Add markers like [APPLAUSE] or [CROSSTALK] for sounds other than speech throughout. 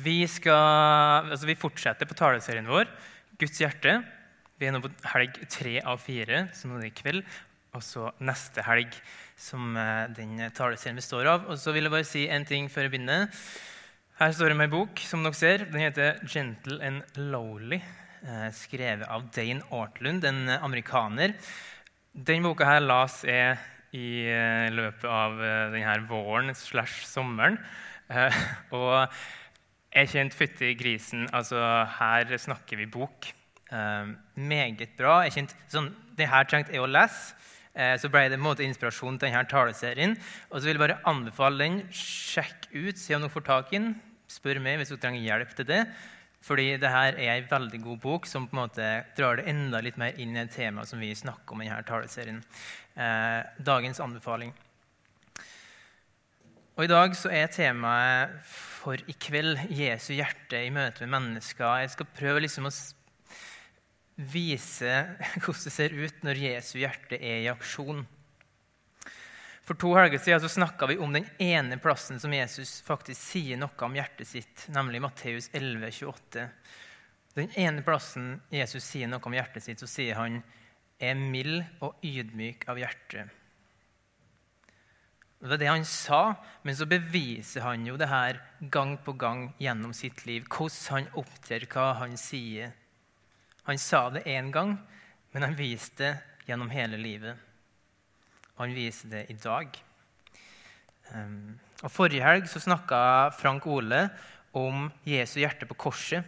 Vi, skal, altså vi fortsetter på taleserien vår, Guds hjerte. Vi er nå på helg tre av fire, som er i kveld. Og så neste helg, som eh, den taleserien består av. Og så vil jeg bare si en ting før jeg begynner. Her står det med en bok som dere ser. Den heter 'Gentle and Lowly'. Eh, skrevet av Dane Ortlund, en amerikaner. Den boka her las jeg i eh, løpet av denne våren slash sommeren. [LAUGHS] Og jeg kjente fytti grisen. Altså, her snakker vi bok. Eh, meget bra. Jeg kjente, sånn, det her trengte jeg å lese. Uh, så ble det en måte inspirasjon til denne taleserien. Og så vil jeg bare anbefale den. Sjekk ut, se om dere får tak i den. Spør meg hvis dere trenger hjelp til det. Fordi det her er en veldig god bok som på en måte drar det enda litt mer inn i et tema som vi snakker om i denne taleserien. Eh, dagens anbefaling. Og I dag så er temaet for i kveld Jesu hjerte i møte med mennesker. Jeg skal prøve liksom å vise [LAUGHS] hvordan det ser ut når Jesu hjerte er i aksjon. For to helger siden snakka vi om den ene plassen som Jesus faktisk sier noe om hjertet sitt, nemlig Matteus 11, 28. Den ene plassen Jesus sier noe om hjertet sitt, så sier han er mild og ydmyk av hjerte. Det var det han sa, men så beviser han jo det her gang på gang gjennom sitt liv. Hvordan han opptrer, hva han sier. Han sa det én gang, men han viste det gjennom hele livet. Og han viser det i dag. Um, og Forrige helg så snakka Frank Ole om Jesu hjerte på korset.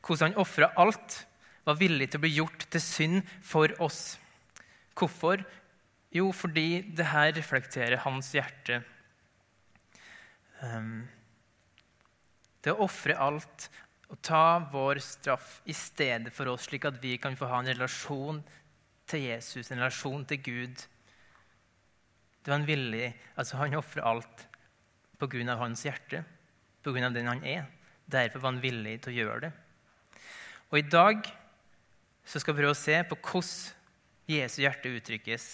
Hvordan han ofra alt, var villig til å bli gjort til synd for oss. Hvorfor? Jo, fordi det her reflekterer hans hjerte. Um, det å ofre alt og ta vår straff i stedet for oss, slik at vi kan få ha en relasjon til Jesus, en relasjon til Gud. Det var han villig, altså Han ofrer alt pga. hans hjerte, pga. den han er. Derfor var han villig til å gjøre det. Og I dag så skal vi prøve å se på hvordan Jesu hjerte uttrykkes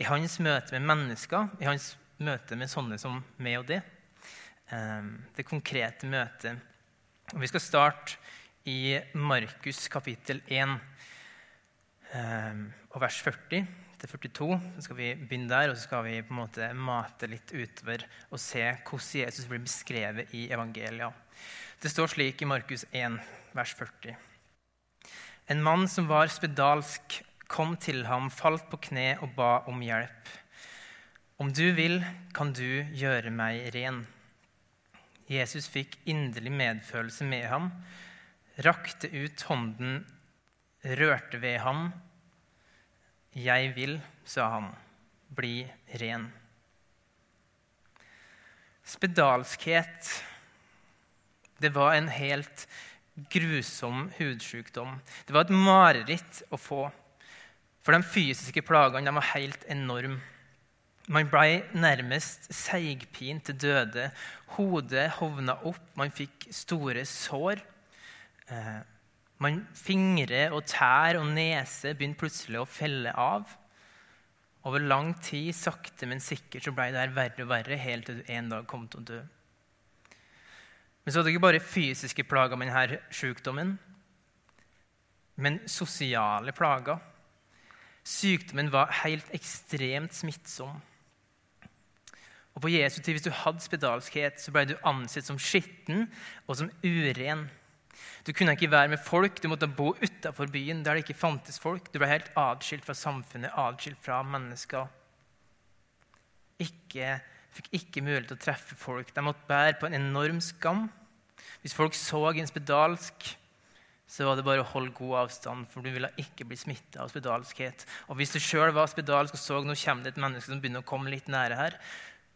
i hans møte med mennesker, i hans møte med sånne som meg og det. Ehm, det konkrete møtet. Og vi skal starte i Markus kapittel 1 ehm, og vers 40 til 42. Så skal vi begynne der, og så skal vi på en måte mate litt utover og se hvordan Jesus blir beskrevet i evangelia. Det står slik i Markus 1, vers 40. En mann som var spedalsk kom til ham, falt på kne og ba om hjelp. Om du vil, kan du gjøre meg ren. Jesus fikk inderlig medfølelse med ham, rakte ut hånden, rørte ved ham. Jeg vil, sa han, bli ren. Spedalskhet, det var en helt grusom hudsykdom. Det var et mareritt å få. For de fysiske plagene var helt enorme. Man ble nærmest seigpint til døde. Hodet hovna opp, man fikk store sår. Eh, man Fingre og tær og nese begynte plutselig å felle av. Over lang tid, sakte, men sikkert, så ble det verre og verre, helt til du en dag kom til å dø. Men så var det ikke bare fysiske plager med denne sykdommen, men sosiale plager. Sykdommen var helt ekstremt smittsom. Og på Jesu tid, Hvis du hadde spedalskhet, så ble du ansett som skitten og som uren. Du kunne ikke være med folk, du måtte bo utafor byen der det ikke fantes folk. Du ble helt atskilt fra samfunnet, atskilt fra mennesker. Ikke, fikk ikke mulighet til å treffe folk. De måtte bære på en enorm skam. Hvis folk så en spedalsk, så var det bare å holde god avstand, for du ville ikke bli smitta av spedalskhet. Og hvis du sjøl var spedalsk og så nå kommer det et menneske som begynner å komme litt nære her,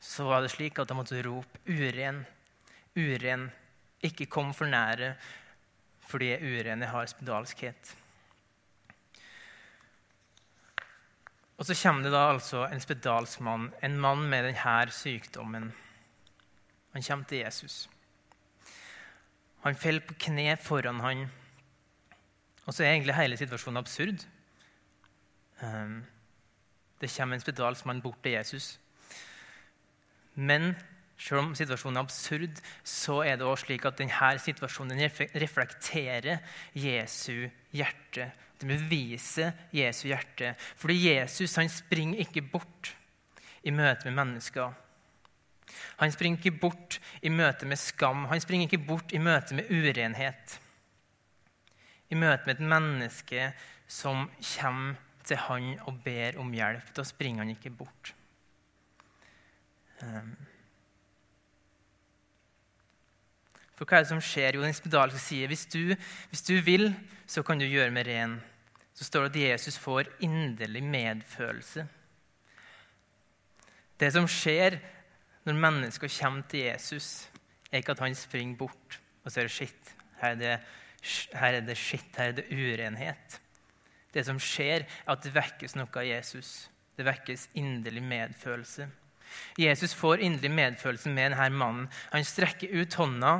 så var det slik at de måtte rope 'uren', 'uren', ikke kom for nære fordi jeg urene har spedalskhet. Og så kommer det da altså en spedalsk mann, en mann med denne sykdommen. Han kommer til Jesus. Han faller på kne foran han og så er egentlig hele situasjonen absurd. Um, det kommer en spedalsmann bort til Jesus. Men Selv om situasjonen er absurd, så er det også slik at denne situasjonen reflekterer Jesu hjerte. Det beviser Jesu hjerte. Fordi Jesus han springer ikke bort i møte med mennesker. Han springer ikke bort i møte med skam. Han springer ikke bort i møte med urenhet. I møte med et menneske som kommer til han og ber om hjelp. Da springer han ikke bort. Um. For hva er det som skjer? Jo, den spedalske sier hvis du, hvis du vil, så kan du gjøre meg ren. Så står det at Jesus får inderlig medfølelse. Det som skjer når mennesker kommer til Jesus, er ikke at han springer bort og sier shit, her er det, her er det skitt, her er det urenhet. Det som skjer, er at det vekkes noe av Jesus. Det vekkes inderlig medfølelse. Jesus får inderlig medfølelse med denne mannen. Han strekker ut hånda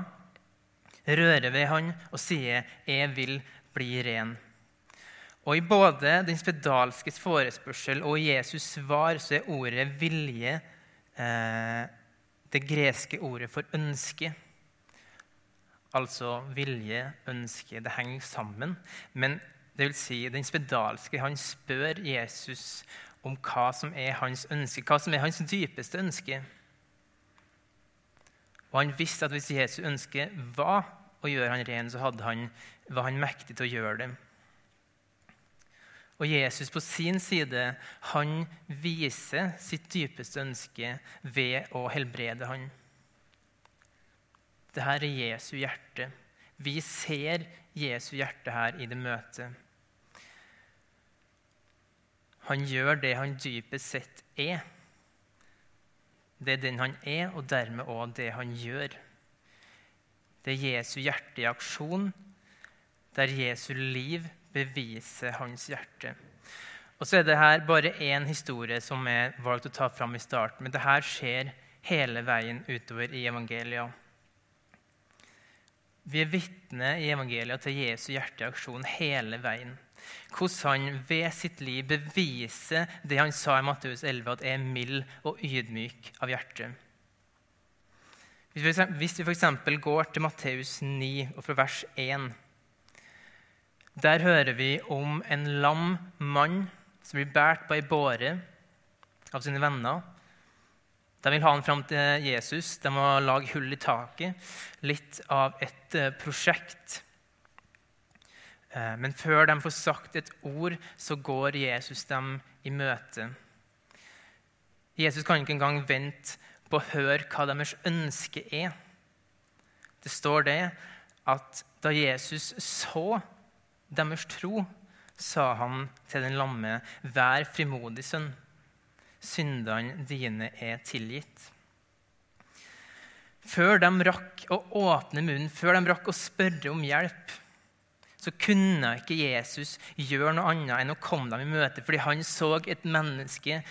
rører ved han og sier 'Jeg vil bli ren'. Og I både den spedalskes forespørsel og Jesus svar så er ordet 'vilje' eh, det greske ordet for ønske. Altså vilje, ønske. Det henger sammen. Men det vil si, den spedalske han spør Jesus om hva som er hans ønske, hva som er hans dypeste ønske. Og han visste at hvis Jesus ønske var å gjøre han ren, så han, var han mektig til å gjøre det. Og Jesus på sin side han viser sitt dypeste ønske ved å helbrede han. Dette er Jesu hjerte. Vi ser Jesu hjerte her i det møtet. Han gjør det han dypest sett er. Det er den han er, og dermed òg det han gjør. Det er Jesu hjerte i aksjon, der Jesu liv beviser hans hjerte. Og så er det her bare én historie som er valgt å ta fram i starten. Men det her skjer hele veien utover i evangeliet. Vi er vitne i evangeliet til Jesu hjerte i aksjon hele veien. Hvordan han ved sitt liv beviser det han sa i Matteus 11, at er mild og ydmyk av hjerte. Hvis vi f.eks. går til Matteus 9 og fra vers 1 Der hører vi om en lam mann som blir båret på ei båre av sine venner. De vil ha han fram til Jesus. De må lage hull i taket. Litt av et eh, prosjekt. Eh, men før de får sagt et ord, så går Jesus dem i møte. Jesus kan ikke engang vente på å høre hva deres ønske er. Det står det at da Jesus så deres tro, sa han til den lamme, vær frimodig, sønn. Syndene dine er tilgitt. Før de rakk å åpne munnen, før de rakk å spørre om hjelp, så kunne ikke Jesus gjøre noe annet enn å komme dem i møte, fordi han så et menneske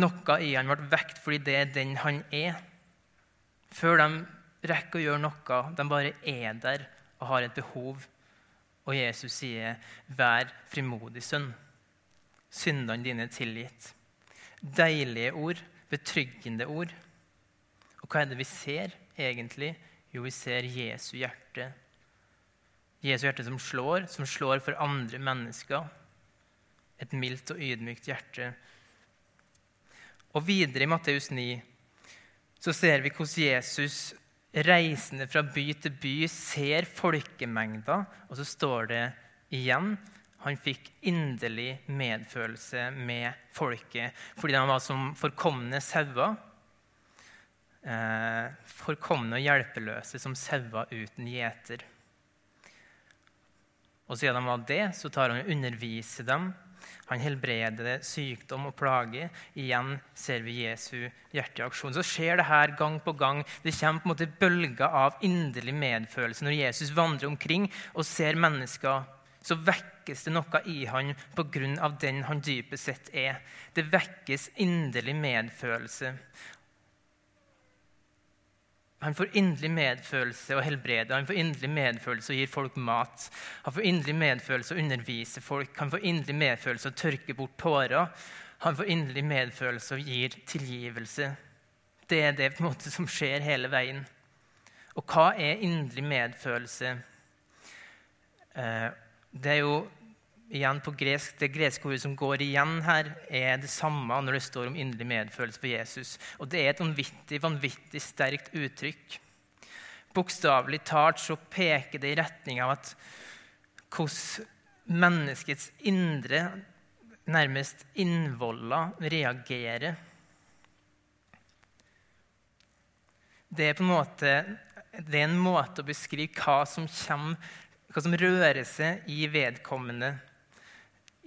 noe i han ble vekt fordi det er den han er. Før de rekker å gjøre noe. De bare er der og har et behov. Og Jesus sier, 'Vær frimodig, sønn. Syndene dine er tilgitt.' Deilige ord, betryggende ord. Og hva er det vi ser, egentlig? Jo, vi ser Jesu hjerte. Jesu hjerte som slår, som slår for andre mennesker. Et mildt og ydmykt hjerte og videre i Matteus 9 så ser vi hvordan Jesus reisende fra by til by ser folkemengder, og så står det igjen han fikk inderlig medfølelse med folket fordi de var som forkomne sauer. Eh, forkomne og hjelpeløse som sauer uten gjeter. Og siden de var det, så tar han og underviser dem han helbreder sykdom og plage. Igjen ser vi Jesu hjerteaksjon. Så skjer det her gang på gang. Det kommer på en måte bølger av inderlig medfølelse. Når Jesus vandrer omkring og ser mennesker, så vekkes det noe i han pga. den han dypest sett er. Det vekkes inderlig medfølelse. Han får inderlig medfølelse og helbreder. Han får inderlig medfølelse og gir folk mat. Han får inderlig medfølelse og underviser folk. Han får inderlig medfølelse og tørker bort tårer. Han får inderlig medfølelse og gir tilgivelse det er det måte som skjer hele veien. Og hva er inderlig medfølelse? Eh, det er jo igjen på gresk, Det greske ordet som går igjen her, er det samme når det står om inderlig medfølelse for Jesus. Og det er et vanvittig, vanvittig sterkt uttrykk. Bokstavelig talt så peker det i retning av at hvordan menneskets indre, nærmest innvoller, reagerer. Det er på en måte det er en måte å beskrive hva som, kommer, hva som rører seg i vedkommende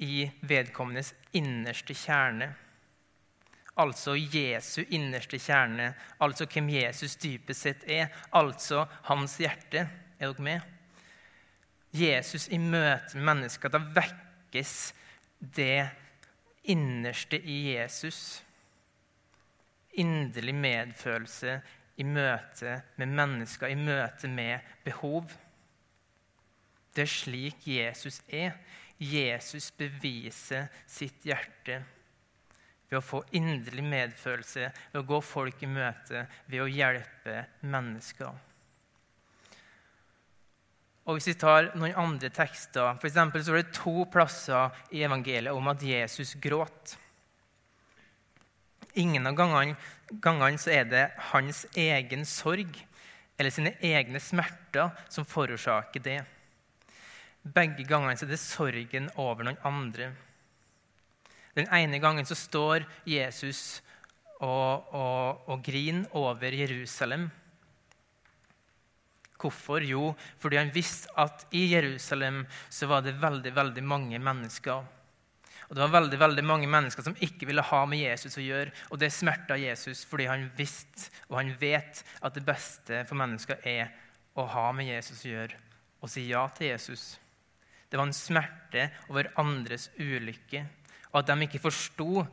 i vedkommendes innerste kjerne. Altså Jesu innerste kjerne, altså hvem Jesus dypest sett er. Altså hans hjerte. Er dere med? Jesus i møte med mennesker. Da vekkes det innerste i Jesus. Inderlig medfølelse i møte med mennesker, i møte med behov. Det er slik Jesus er. Jesus beviser sitt hjerte ved å få inderlig medfølelse, ved å gå folk i møte, ved å hjelpe mennesker. Og Hvis vi tar noen andre tekster for så er det to plasser i evangeliet om at Jesus gråt. Ingen av gangene, gangene så er det hans egen sorg eller sine egne smerter som forårsaker det. Begge gangene er det sorgen over noen andre. Den ene gangen så står Jesus og, og, og griner over Jerusalem. Hvorfor? Jo, fordi han visste at i Jerusalem så var det veldig, veldig mange mennesker. Og Det var veldig, veldig mange mennesker som ikke ville ha med Jesus å gjøre. Og det smerta Jesus fordi han visste og han vet at det beste for mennesker er å ha med Jesus å gjøre og si ja til Jesus. Det var en smerte over andres ulykke, og at de ikke forsto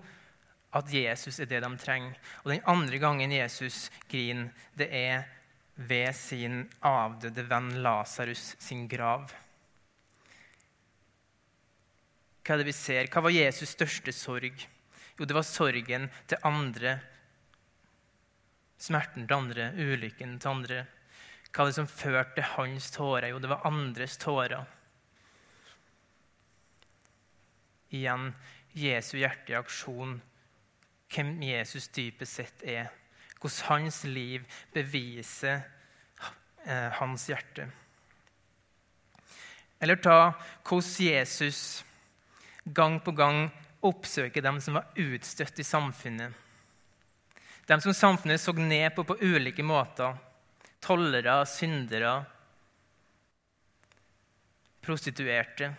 at Jesus er det de trenger. Og Den andre gangen Jesus griner, det er ved sin avdøde venn Lasarus sin grav. Hva er det vi ser? Hva var Jesus' største sorg? Jo, det var sorgen til andre. Smerten til andre, ulykken til andre. Hva var det som førte hans tårer? Jo, det var andres tårer. Igjen Jesu hjerte i aksjon. Hvem Jesus dypest sett er. Hvordan hans liv beviser eh, hans hjerte. Eller ta hvordan Jesus gang på gang oppsøker dem som var utstøtt i samfunnet. Dem som samfunnet så ned på på ulike måter. Tollere, syndere, prostituerte.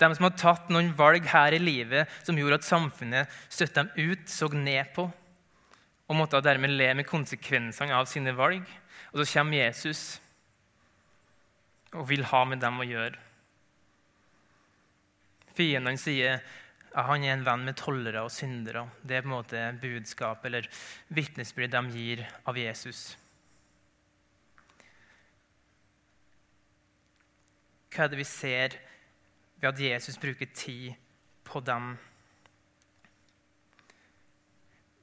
De som har tatt noen valg her i livet som gjorde at samfunnet støtte dem ut, så ned på, og måtte dermed le med konsekvensene av sine valg. Og så kommer Jesus og vil ha med dem å gjøre. Fiendene sier at han er en venn med tollere og syndere. Det er på en måte budskap eller vitnesbyrd de gir av Jesus. Hva er det vi ser ved at Jesus bruker tid på dem.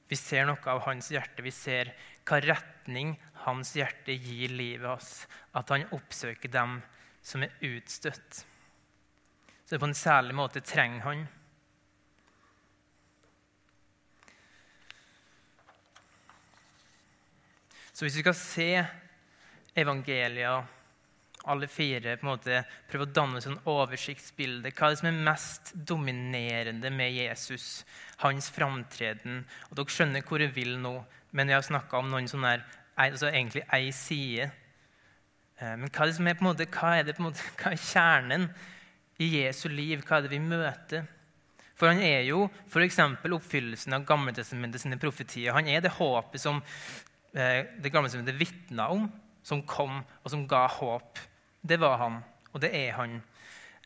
Vi ser noe av hans hjerte. Vi ser hva retning hans hjerte gir livet oss. At han oppsøker dem som er utstøtt. Så på en særlig måte trenger han. Så hvis vi skal se evangeliet alle fire på en måte prøve å danne et sånn oversiktsbilde. Hva er det som er mest dominerende med Jesus, hans framtreden? Og dere skjønner hvor jeg vil nå, men jeg har snakka om noen sånne her, altså egentlig ei side. Eh, men hva er det som er på en måte, hva er, det på en måte, [LAUGHS] hva er kjernen i Jesu liv? Hva er det vi møter? For han er jo f.eks. oppfyllelsen av Gammeltestamentet sine profetier. Han er det håpet som eh, det Gammeltestamentet vitna om, som kom, og som ga håp det var han, og det er han.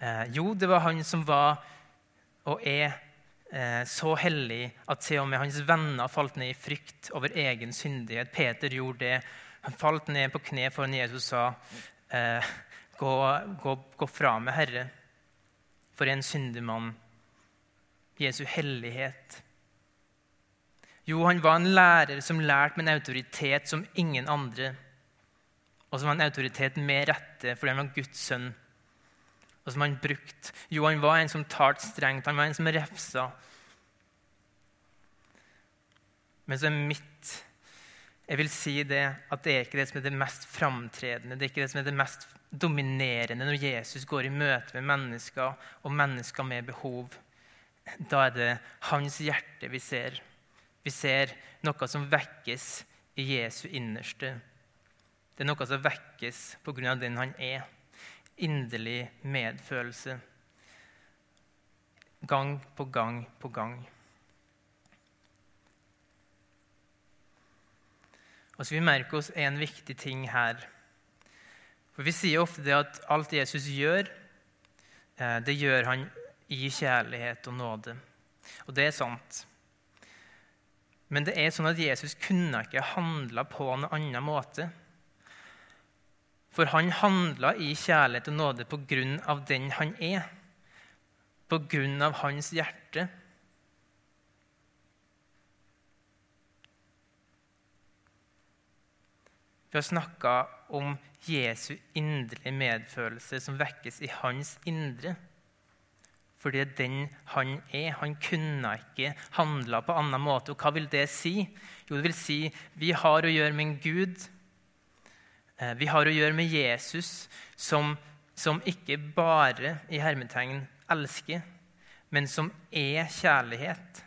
Eh, jo, det var han som var og er eh, så hellig at til og med hans venner falt ned i frykt over egen syndighet. Peter gjorde det. Han falt ned på kne foran Jesus og sa eh, gå, gå, gå fra meg, Herre, for en syndig mann. Jesu hellighet. Jo, han var en lærer som lærte med en autoritet som ingen andre. Og som var en autoritet med rette fordi han var Guds sønn. Og som han brukte. Jo, han var en som talte strengt. Han var en som refsa. Men så er mitt Jeg vil si det at det er ikke det som er det mest framtredende, det er ikke det som er det mest dominerende når Jesus går i møte med mennesker og mennesker med behov. Da er det hans hjerte vi ser. Vi ser noe som vekkes i Jesu innerste. Det er noe som vekkes pga. den han er. Inderlig medfølelse. Gang på gang på gang. Og så Vi merker oss en viktig ting her. For Vi sier ofte det at alt Jesus gjør, eh, det gjør han i kjærlighet og nåde. Og det er sant. Men det er sånn at Jesus kunne ikke handla på en annen måte. For han handla i kjærlighet og nåde på grunn av den han er. På grunn av hans hjerte. Vi har snakka om Jesu inderlige medfølelse som vekkes i hans indre. For det er den han er. Han kunne ikke handla på annen måte. Og hva vil det si? Jo, det vil si vi har å gjøre med en Gud vi har å gjøre med Jesus, som, som ikke bare i hermetegn elsker, men som er kjærlighet.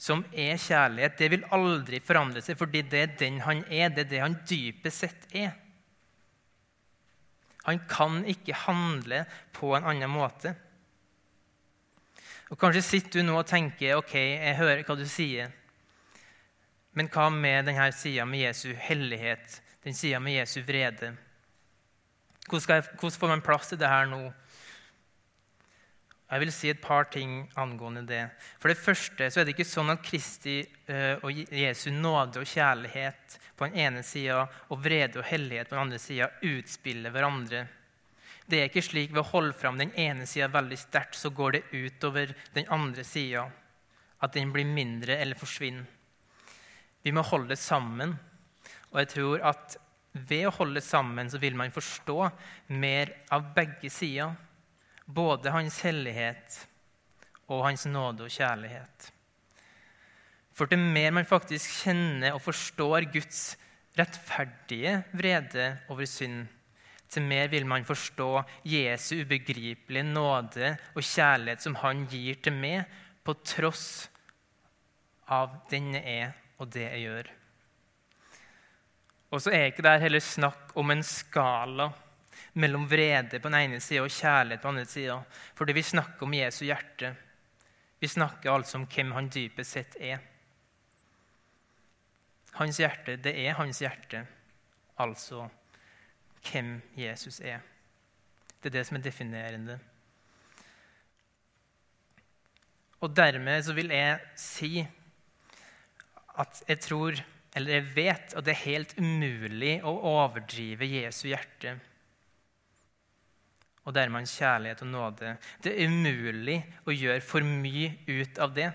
Som er kjærlighet. Det vil aldri forandre seg, fordi det er den han er. Det er det han dypest sett er. Han kan ikke handle på en annen måte. Og Kanskje sitter du nå og tenker ok, jeg hører hva du sier. Men hva med denne sida med Jesu hellighet, den sida med Jesu vrede? Hvordan, jeg, hvordan, får man plass til det her nå? Jeg vil si et par ting angående det. For det første så er det ikke sånn at Kristi uh, og Jesu nåde og kjærlighet på den ene sida og vrede og hellighet på den andre sida utspiller hverandre. Det er ikke slik ved å holde fram den ene sida veldig sterkt, så går det utover den andre sida. At den blir mindre eller forsvinner. Vi må holde sammen. Og jeg tror at ved å holde sammen så vil man forstå mer av begge sider. Både hans hellighet og hans nåde og kjærlighet. For til mer man faktisk kjenner og forstår Guds rettferdige vrede over synd, til mer vil man forstå Jesu ubegripelige nåde og kjærlighet som han gir til meg, på tross av den jeg er og det jeg gjør. Og så er ikke det heller snakk om en skala mellom vrede på den ene sida og kjærlighet på den andre sida. Fordi vi snakker om Jesu hjerte. Vi snakker altså om hvem han dypest sett er. Hans hjerte, det er hans hjerte, altså hvem Jesus er. Det er det som er definerende. Og dermed så vil jeg si at jeg tror, eller jeg vet, at det er helt umulig å overdrive Jesu hjerte og dermed hans kjærlighet og nåde. Det er umulig å gjøre for mye ut av det.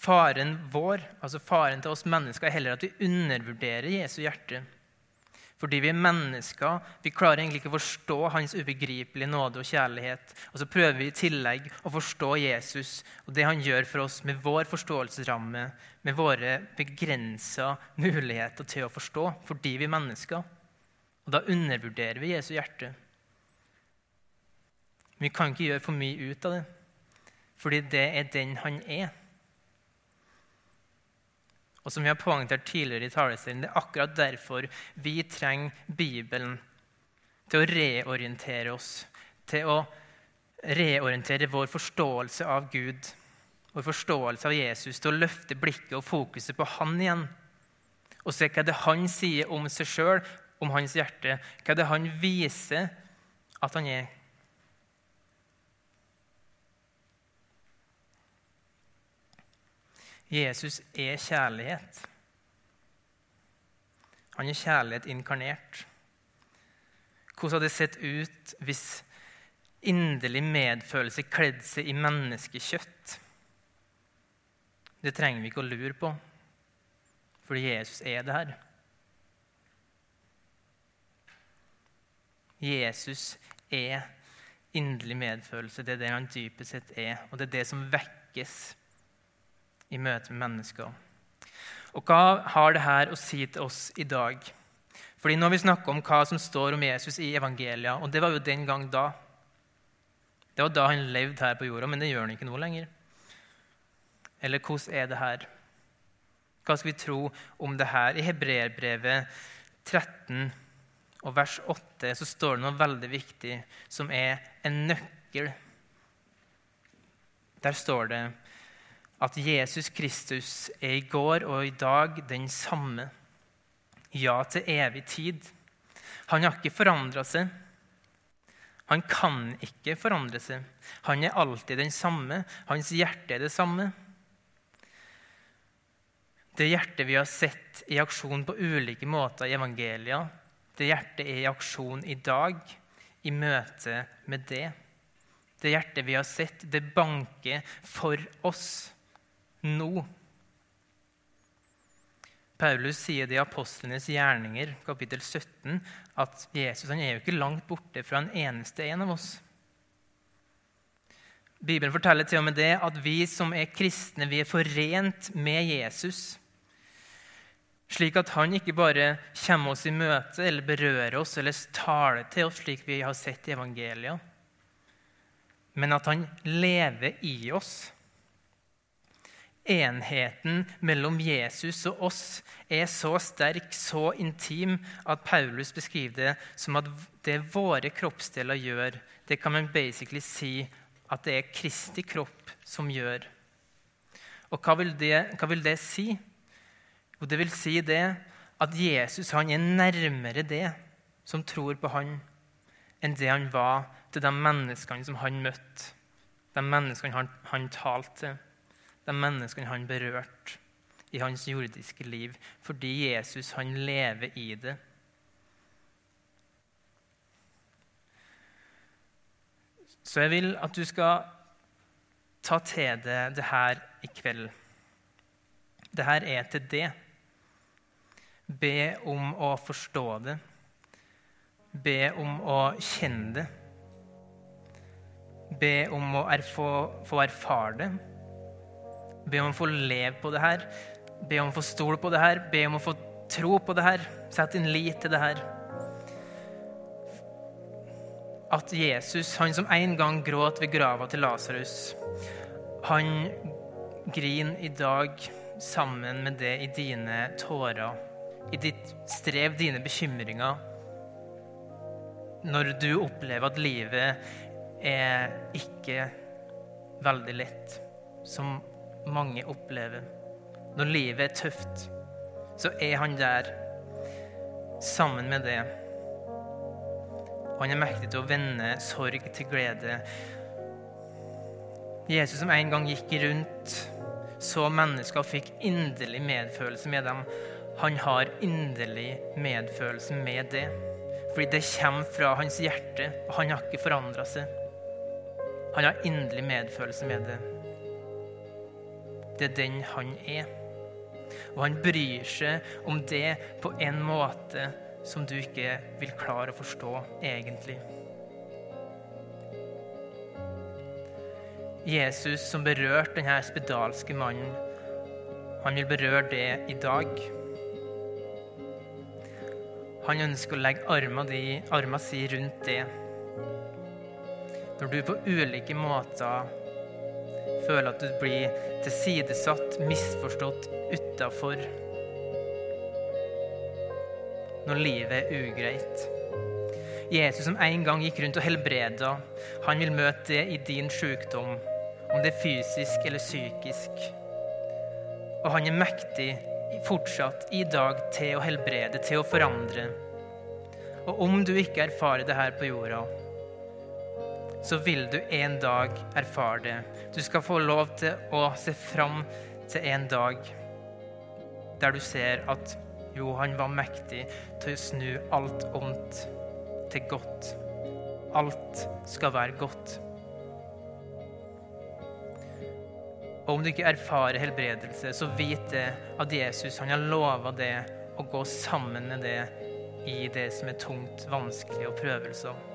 Faren vår, altså faren til oss mennesker, er heller at vi undervurderer Jesu hjerte. Fordi vi er mennesker. Vi klarer egentlig ikke å forstå hans ubegripelige nåde og kjærlighet. Og så prøver vi i tillegg å forstå Jesus og det han gjør for oss med vår forståelsesramme, med våre begrensa muligheter til å forstå, fordi vi er mennesker. Og da undervurderer vi Jesu hjerte. Men vi kan ikke gjøre for mye ut av det, fordi det er den han er. Og som vi har poengtert tidligere i taleserien, det er akkurat derfor vi trenger Bibelen til å reorientere oss, til å reorientere vår forståelse av Gud, vår forståelse av Jesus, til å løfte blikket og fokuset på Han igjen. Og se hva det er han sier om seg sjøl, om hans hjerte. Hva det er han viser at han er. Jesus er kjærlighet. Han er kjærlighet inkarnert. Hvordan hadde det sett ut hvis inderlig medfølelse kledde seg i menneskekjøtt? Det trenger vi ikke å lure på, fordi Jesus er det her. Jesus er inderlig medfølelse. Det er det han dypest sett er, og det er det som vekkes i møte med mennesker. Og hva har det her å si til oss i dag? Fordi Nå har vi snakka om hva som står om Jesus i evangelia, og det var jo den gang da. Det var da han levde her på jorda, men det gjør han ikke nå lenger. Eller hvordan er det her? Hva skal vi tro om det her? I Hebreerbrevet 13 og vers 8 så står det noe veldig viktig, som er en nøkkel. Der står det at Jesus Kristus er i går og i dag den samme. Ja, til evig tid. Han har ikke forandra seg. Han kan ikke forandre seg. Han er alltid den samme. Hans hjerte er det samme. Det hjertet vi har sett i aksjon på ulike måter i evangelia, det hjertet er i aksjon i dag, i møte med det. Det hjertet vi har sett, det banker for oss nå. Paulus sier det i Apostlenes gjerninger, kapittel 17, at Jesus er jo ikke langt borte fra en eneste en av oss. Bibelen forteller til og med det at vi som er kristne, vi er forent med Jesus. Slik at han ikke bare kommer oss i møte eller berører oss eller taler til oss, slik vi har sett i evangeliet, men at han lever i oss. Enheten mellom Jesus og oss er så sterk, så intim, at Paulus beskriver det som at det våre kroppsdeler gjør, det kan man basically si at det er Kristi kropp som gjør. Og hva vil det, hva vil det si? Jo, det vil si det at Jesus han er nærmere det som tror på han, enn det han var til de menneskene som han møtte, de menneskene han, han talte til de menneskene han berørte i hans jordiske liv, fordi Jesus han lever i det. Så jeg vil at du skal ta til deg det her i kveld. Det her er til det. Be om å forstå det. Be om å kjenne det. Be om å erfå, få erfare det. Be om å få leve på det her. Be om å få stole på det her. Be om å få tro på det her. Sett din lit til det her. At Jesus, han som en gang gråt ved grava til Lasarus, han griner i dag sammen med det i dine tårer, i ditt strev, dine bekymringer. Når du opplever at livet er ikke veldig lett, som mange opplever. Når livet er tøft, så er han der sammen med det. Han er mektig til å vende sorg til glede. Jesus som en gang gikk rundt, så mennesker og fikk inderlig medfølelse med dem. Han har inderlig medfølelse med det. Fordi det kommer fra hans hjerte, og han har ikke forandra seg. Han har inderlig medfølelse med det. Det er den han er. Og han bryr seg om det på en måte som du ikke vil klare å forstå egentlig. Jesus som berørte denne spedalske mannen, han vil berøre det i dag. Han ønsker å legge armen si rundt det. Når du på ulike måter føler at du blir tilsidesatt, misforstått, utafor. Når livet er ugreit. Jesus som en gang gikk rundt og helbreda, han vil møte det i din sykdom, om det er fysisk eller psykisk. Og han er mektig fortsatt i dag til å helbrede, til å forandre. Og om du ikke erfarer det her på jorda, så vil du en dag erfare det. Du skal få lov til å se fram til en dag der du ser at jo, han var mektig til å snu alt ondt til godt. Alt skal være godt. Og om du ikke erfarer helbredelse, så vit det at Jesus han har lova det å gå sammen med det i det som er tungt, vanskelig og prøvelser.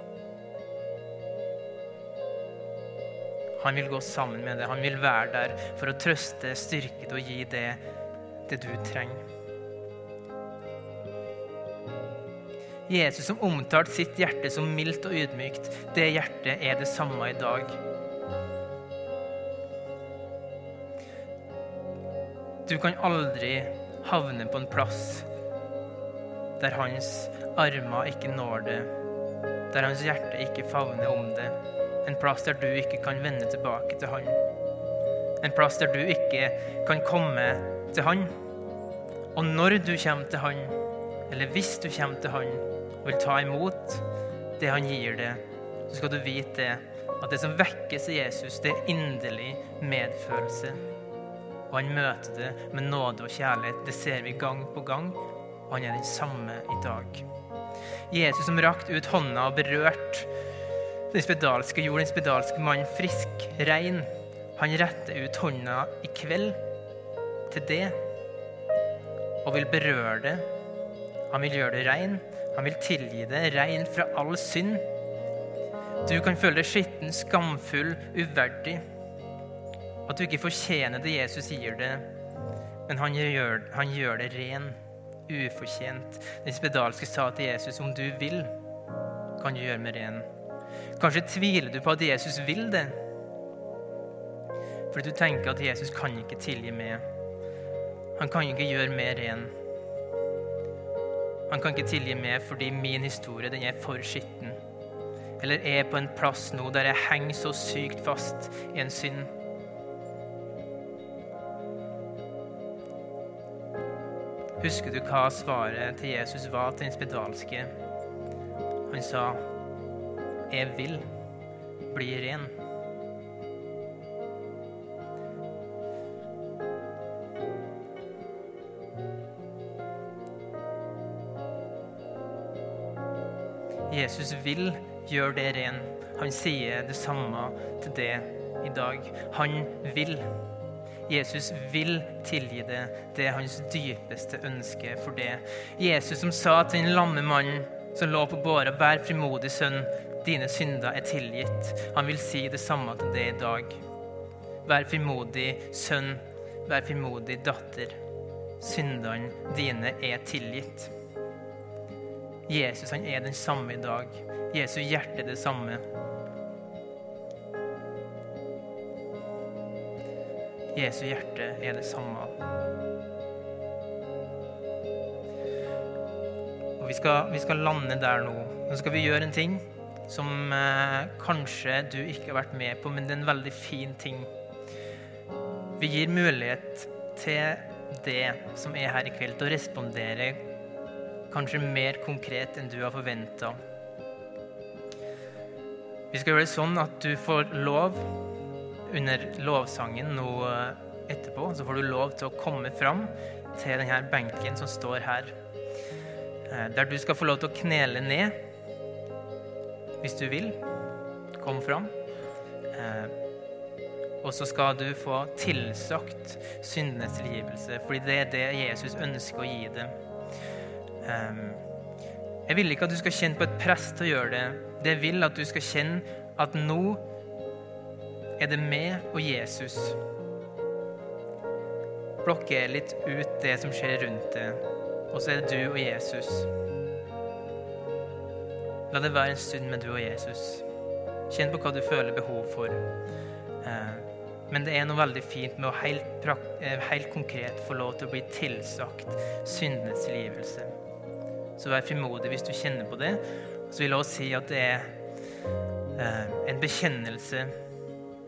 Han vil gå sammen med deg. Han vil være der for å trøste, styrke deg og gi det, det du trenger. Jesus som omtalte sitt hjerte som mildt og ydmykt, det hjertet er det samme i dag. Du kan aldri havne på en plass der hans armer ikke når det, der hans hjerte ikke favner om det. En plass der du ikke kan vende tilbake til han. En plass der du ikke kan komme til han. Og når du kommer til han, eller hvis du kommer til han og vil ta imot det han gir deg, så skal du vite at det som vekkes i Jesus, det er inderlig medfølelse og han møter det med nåde og kjærlighet. Det ser vi gang på gang, og han er den samme i dag. Jesus som rakte ut hånda og berørte den spedalske, gjorde den spedalske mannen frisk, rein. Han retter ut hånda i kveld til det og vil berøre det. Han vil gjøre det rein. Han vil tilgi det, rein fra all synd. Du kan føle deg skitten, skamfull, uverdig. At du ikke fortjener det Jesus sier det, men han gjør, han gjør det ren, ufortjent. Den spedalske sa til Jesus, om du vil, kan du gjøre meg ren. Kanskje tviler du på at Jesus vil det, fordi du tenker at Jesus kan ikke tilgi meg. Han kan ikke gjøre meg ren. Han kan ikke tilgi meg fordi min historie den er for skitten. Eller er på en plass nå der jeg henger så sykt fast i en synd Husker du hva svaret til Jesus var til den spedalske? Han sa, 'Jeg vil bli ren'. Jesus vil gjøre det ren. Han sier det samme til det i dag. Han vil. Jesus vil tilgi det. Det er hans dypeste ønske for det. Jesus som sa til den lamme mannen som lå på båra, vær frimodig, sønn, dine synder er tilgitt. Han vil si det samme til deg i dag. Vær frimodig, sønn. Vær frimodig, datter. Syndene dine er tilgitt. Jesus han er den samme i dag. Jesu hjerte er det samme. Jesu hjerte er det samme. Og vi skal, vi skal lande der nå. Nå skal vi gjøre en ting som eh, kanskje du ikke har vært med på, men det er en veldig fin ting. Vi gir mulighet til det som er her i kveld, til å respondere kanskje mer konkret enn du har forventa. Vi skal gjøre det sånn at du får lov under lovsangen nå eh, etterpå, så får du lov til å komme fram til denne benken som står her. Eh, der du skal få lov til å knele ned hvis du vil. Kom fram. Eh, og så skal du få tilsagt syndenes tilgivelse, fordi det er det Jesus ønsker å gi dem. Jeg vil ikke at du skal kjenne på et press til å gjøre det. Det vil at du skal kjenne at nå er det meg og Jesus. Blokker litt ut det som skjer rundt det, og så er det du og Jesus. La det være en stund med du og Jesus. Kjenn på hva du føler behov for. Eh, men det er noe veldig fint med å helt, eh, helt konkret få lov til å bli tilsagt syndenes tilgivelse. Så vær frimodig hvis du kjenner på det. Så vil jeg også si at det er eh, en bekjennelse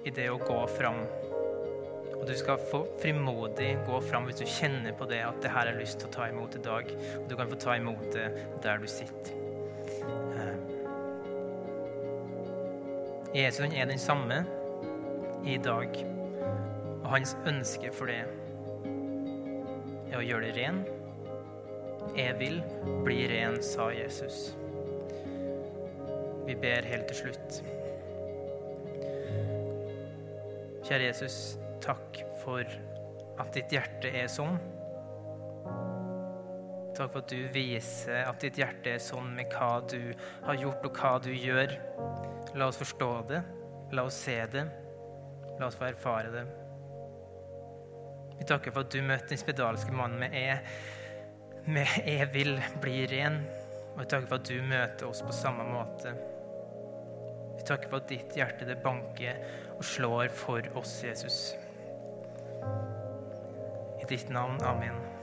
i det å gå fram. Og du skal få frimodig gå fram hvis du kjenner på det at det her er lyst til å ta imot i dag. Og du kan få ta imot det der du sitter. Jesus er den samme i dag. Og hans ønske for det er å gjøre det ren. Jeg vil bli ren, sa Jesus. Vi ber helt til slutt. Kjære Jesus, takk for at ditt hjerte er sånn. Takk for at du viser at ditt hjerte er sånn med hva du har gjort, og hva du gjør. La oss forstå det. La oss se det. La oss få erfare det. Vi takker for at du møtte den spedalske mannen med E. Med E vil bli ren'. Og vi takker for at du møter oss på samme måte. Vi takker for at ditt hjerte det banker og slår for oss, Jesus. I ditt navn. Amen.